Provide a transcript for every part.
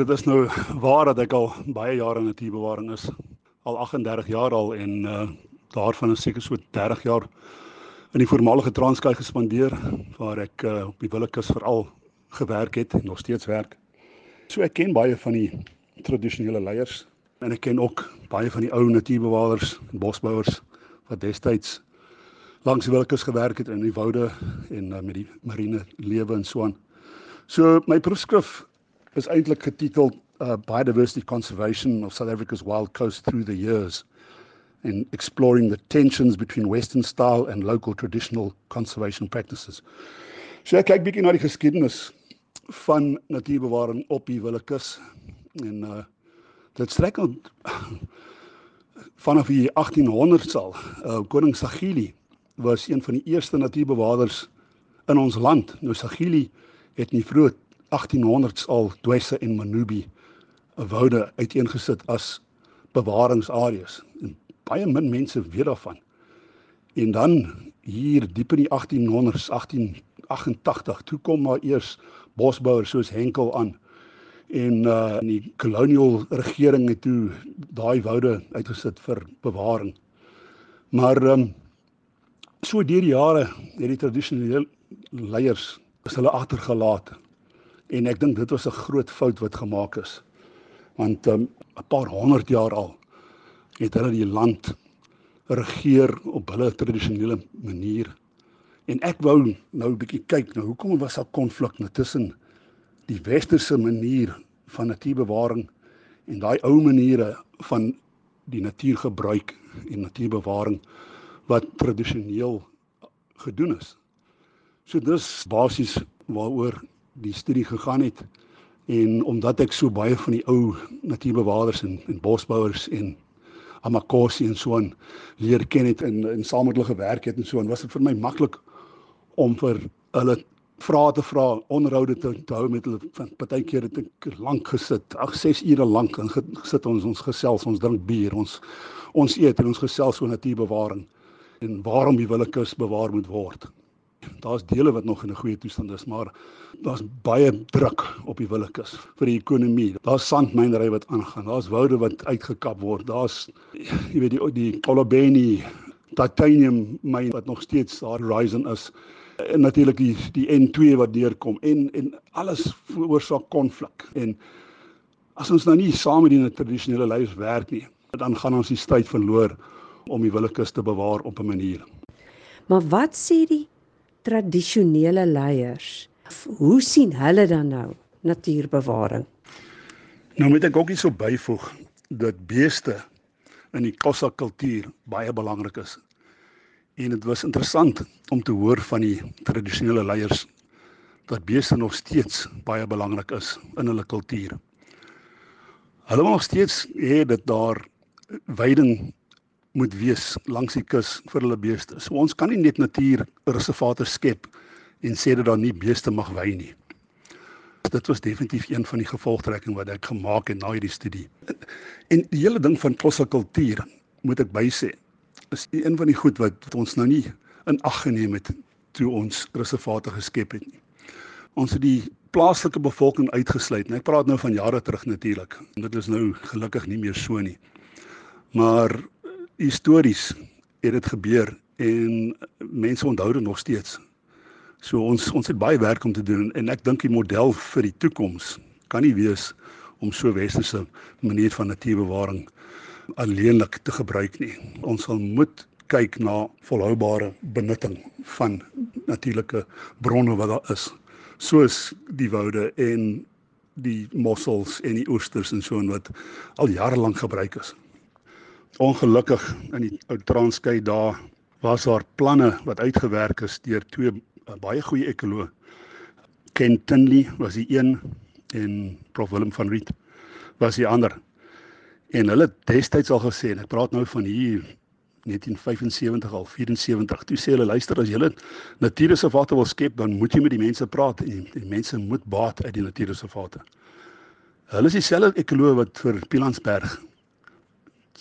Dit is nou waar dat ek al baie jare in natuurbewaring is. Al 38 jaar al en uh daarvan is seker so 30 jaar in die voormalige Transkei gespandeer waar ek uh, op die Willekus veral gewerk het en nog steeds werk. So ek ken baie van die tradisionele leiers en ek ken ook baie van die ou natuurbewaarders en bosbouers wat destyds langs die Willekus gewerk het in die woude en uh, met die marine lewe en so aan. So my proefskrif is eintlik getiteld uh, Biodiversity Conservation of South Africa's Wild Coast Through the Years in exploring the tensions between Western style and local traditional conservation practices. So ek kyk bietjie na die geskiedenis van natuurbewaring op die Willekus en uh dit strek al vanaf die 1800s al. Uh koning Sagili was een van die eerste natuurbewaarders in ons land. Nou Sagili het nie vroeg 1800s al Dwesse en Manubi woude uiteengesit as bewaringsareas. En baie min mense weet daarvan. En dan hier diep in die 1800s, 1888, toe kom maar eers bosbouers soos Henkel aan. En uh in die koloniale regering het toe daai woude uitgesit vir bewaring. Maar ehm um, so deur die jare het die tradisionele leiers is hulle agtergelaat. En ek dink dit was 'n groot fout wat gemaak is. Want 'n um, paar honderd jaar al het hulle die land regeer op hulle tradisionele manier. En ek wou nou 'n bietjie kyk nou hoekom was daar konflik nou tussen die westerse manier van natuurbewaring en daai ou maniere van die natuurgebruik en natuurbewaring wat tradisioneel gedoen is. So dis basies waaroor die studie gegaan het en omdat ek so baie van die ou natuurbewaarders en en bosbouers en Amakosi en so aan leer ken het en en saam met hulle gewerk het en so en was dit vir my maklik om vir hulle vrae te vra, onderhoude te, te hou met hulle. Partykeer het ek lank gesit, ag 6 ure lank en gesit ons ons gesels, ons drink bier, ons ons eet en ons gesels oor natuurbewaring en waarom die Willekus bewaar moet word. Daar's dele wat nog in 'n goeie toestand is, maar daar's baie druk op die Willekus vir die ekonomie. Daar's sandmynery wat aangaan. Daar's woude wat uitgekap word. Daar's jy weet die die Kolobeni titanium myn wat nog steeds daar horizon is. En natuurlik die die N2 wat deurkom en en alles veroorsaak konflik. En as ons nou nie saam met die tradisionele leiers werk nie, dan gaan ons die stryd verloor om die Willekus te bewaar op 'n manier. Maar wat sê die tradisionele leiers. Hoe sien hulle dan nou natuurbewaring? Nou moet ek ook hierso byvoeg dat beeste in die Xhosa kultuur baie belangrik is. En dit was interessant om te hoor van die tradisionele leiers dat beeste nog steeds baie belangrik is in hulle kultuur. Hulle nog steeds hê dat daar weiding moet wees langs die kus vir hulle beeste. So ons kan nie net natuur reservate skep en sê dat daar nie beeste mag wei nie. Dit was definitief een van die gevolgtrekking wat ek gemaak het na hierdie studie. En die hele ding van klosse kultuur moet ek bysê is een van die goed wat ons nou nie in ag geneem het toe ons reservate geskep het nie. Ons het die plaaslike bevolking uitgesluit. En ek praat nou van jare terug natuurlik. Dit is nou gelukkig nie meer so nie. Maar histories het dit gebeur en mense onthou dit nog steeds. So ons ons het baie werk om te doen en ek dink die model vir die toekoms kan nie wees om so westerse manier van natuurbewaring alleenlik te gebruik nie. Ons sal moet kyk na volhoubare benutting van natuurlike bronne wat daar is, soos die woude en die mossels en die oesters en so en wat al jare lank gebruik is. Ongelukkig in die ou Transkei daar was daar planne wat uitgewerk is deur twee uh, baie goeie ekoloë. Ken Tinley was die een en Prof Willem van Riet was die ander. En hulle het destyds al gesê en ek praat nou van hier 1975 al 74 toe sê hulle luister as julle natuurreservate wil skep dan moet jy met die mense praat en die mense moet baat uit die natuurreservate. Hulle is dieselfde ekoloë wat vir Pilansberg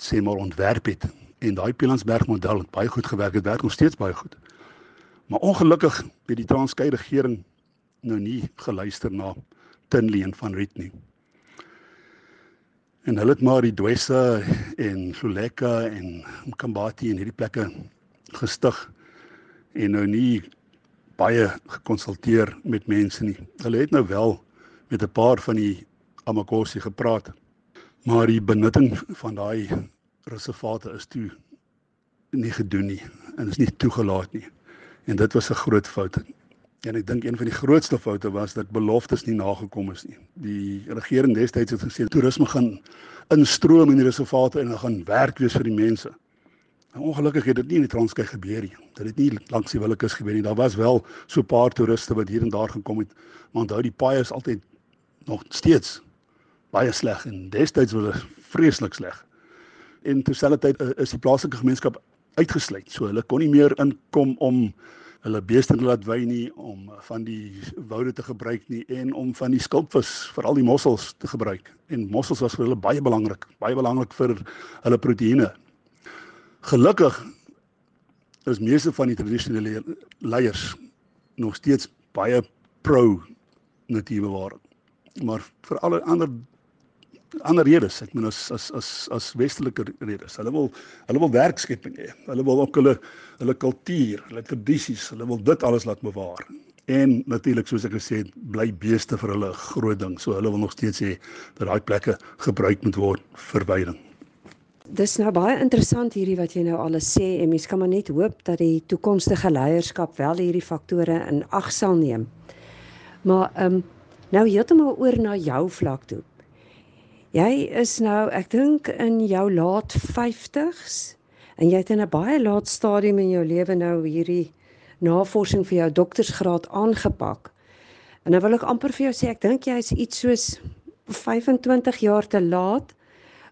sê maar ontwerp het en daai Pilansberg model het baie goed gewerk het werk nog steeds baie goed. Maar ongelukkig het die Transkei regering nou nie geluister na Tinley en van Riet nie. En hulle het maar die Dwessa en Suleka en Mkambati en hierdie plekke gestig en nou nie baie gekonsulteer met mense nie. Hulle het nou wel met 'n paar van die Amakosi gepraat. Maar die benutting van daai reservate is toe nie gedoen nie en is nie toegelaat nie. En dit was 'n groot fout. En ek dink een van die grootste foute was dat beloftes nie nagekom is nie. Die regering destyds het gesê toerisme gaan instroom in die reservate en gaan werk wees vir die mense. En ongelukkig het dit nie in die Transkei gebeur nie. Dit het nie langs die Willekeus gebeur nie. Daar was wel so 'n paar toeriste wat hier en daar gekom het, maar onthou die paaie is altyd nog steeds baie sleg en destyds was dit vreeslik sleg. En terselfdertyd uh, is die plaaslike gemeenskap uitgesluit. So hulle kon nie meer inkom om hulle beeste te laat wy nie, om van die woude te gebruik nie en om van die skulpvis, veral die mossels te gebruik. En mossels was vir hulle baie belangrik, baie belangrik vir hulle proteïene. Gelukkig is meeste van die tradisionele leiers nog steeds baie pro natuurbewaring. Maar vir alle ander ander redes, ek meen as as as as westelike redes. Hulle wil hulle wil werkskepping hê. Hulle wil ook hulle hulle kultuur, hulle tradisies, hulle wil dit alles laat bewaar. En natuurlik soos ek gesê het, bly beeste vir hulle 'n groot ding. So hulle wil nog steeds hê dat daai plekke gebruik moet word vir veiding. Dis nou baie interessant hierdie wat jy nou alles sê en mens kan maar net hoop dat die toekomstige leierskap wel hierdie faktore in ag sal neem. Maar ehm um, nou heeltemal oor na jou vlak toe. Jy is nou, ek dink in jou laat 50s en jy het in 'n baie laat stadium in jou lewe nou hierdie navorsing vir jou doktorsgraad aangepak. En nou wil ek amper vir jou sê ek dink jy is iets soos 25 jaar te laat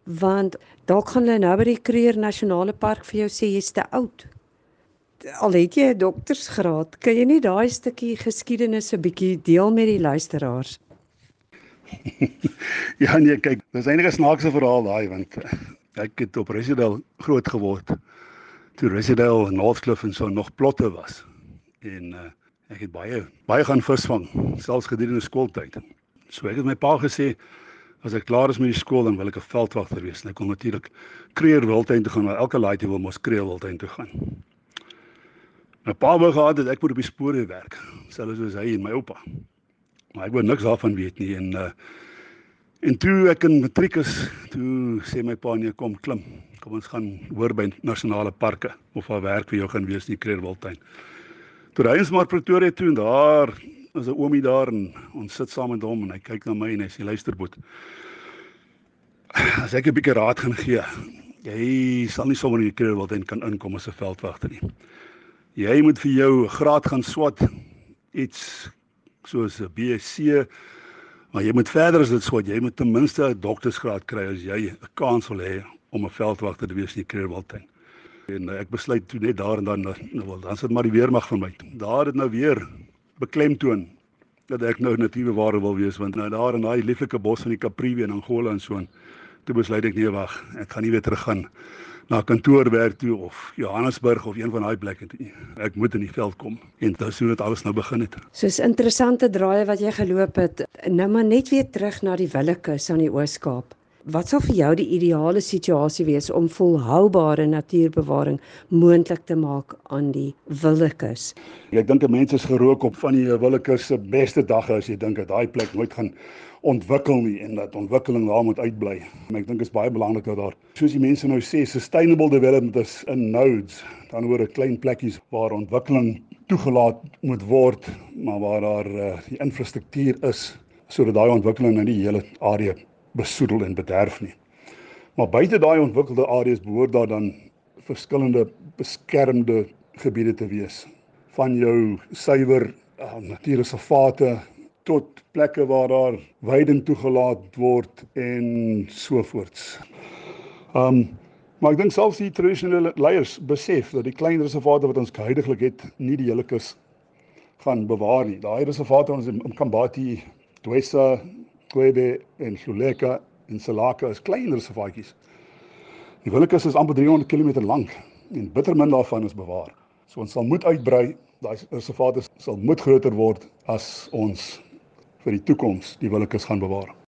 want dalk gaan hulle nou by die Kruger Nasionale Park vir jou sê jy's te oud. Al het jy 'n doktorsgraad, kan jy nie daai stukkie geskiedenis 'n bietjie deel met die luisteraars? ja nee, kyk, dis eintlik 'n snaakse verhaal daai want eh, ek het op Residel groot geword. Toe Residel en Northcliffe en so nog plotte was. En uh, ek het baie baie gaan visvang, selfs gedurende skooltyd. So ek het my pa gesê as ek klaar is met die skool dan wil ek 'n veldwagter wees. En ek kon natuurlik Kreer Wildtuin toe gaan, want elke laaitjie wil mos Kreer Wildtuin toe gaan. My pa wou gehad het ek moet op die spore werk, selfs soos hy en my oupa. Maar ek wou niks daarvan weet nie en uh en toe ek in matriek is, toe sê my pa nee, kom klim. Kom ons gaan hoor by nasionale parke of waar werk vir jou gaan wees in die Kreerwiltuin. Toe ry ons maar Pretoria toe en daar is 'n oomie daar en ons sit saam met hom en hy kyk na my en hy sê luister boet. As ek 'n bietjie raad gaan gee, jy sal nie sommer in die Kreerwiltuin kan inkom as 'n veldwagter nie. Jy moet vir jou graad gaan swat iets soos 'n BSc maar jy moet verder as dit swat jy moet ten minste 'n doktorsgraad kry as jy 'n kans wil hê om 'n veldwagter te wees in die Kreerwiltuin. En uh, ek besluit toe net daar en dan nou wel dan sit maar die weermag vir my. Daar het nou weer beklemtoon dat ek nou natiewe ware wil wees want nou daar in daai lieflike bos van die Kapriwe in Angola en so en toe besluit ek nee wag, ek gaan nie weer terug gaan na kantoorwerk toe of Johannesburg of een van daai plekke toe. Ek moet in die veld kom en dit sou dit alles nou begin het. Soos interessante draaie wat jy geloop het. Nou maar net weer terug na die Willekeus aan die Oos-Kaap. Wat sou vir jou die ideale situasie wees om volhoubare natuurbewaring moontlik te maak aan die Willekeus? Ek dink 'n mens is gerook op van die Willekeus se beste dae as jy dink dat daai plek nooit gaan ontwikkel nie en dat ontwikkeling daar moet uitbly. Maar ek dink dit is baie belangrik dat daar, soos die mense nou sê, sustainable development is in nodes, dan oor 'n klein plekkies waar ontwikkeling toegelaat moet word, maar waar daar uh, die infrastruktuur is sodat daai ontwikkeling nou die hele area besoedel en bederf nie. Maar buite daai ontwikkelde areas behoort daar dan verskillende beskermde gebiede te wees van jou suiwer uh, natuurreservate tot plekke waar daar weiding toegelaat word en so voorts. Um maar ek dink selfs die tradisionele leiers besef dat die klein reservate wat ons huidigelik het, nie die hele kus gaan bewaar nie. Daai reservate ons in Kambati, Dwesa, Kwebe en Suleka en Salaka is klein reservaatjies. Die Willekus is amper 300 km lank en bitter min daarvan is bewaar. So ons sal moet uitbrei. Daai reservate sal moet groter word as ons vir die toekoms die Willekeus gaan bewaar.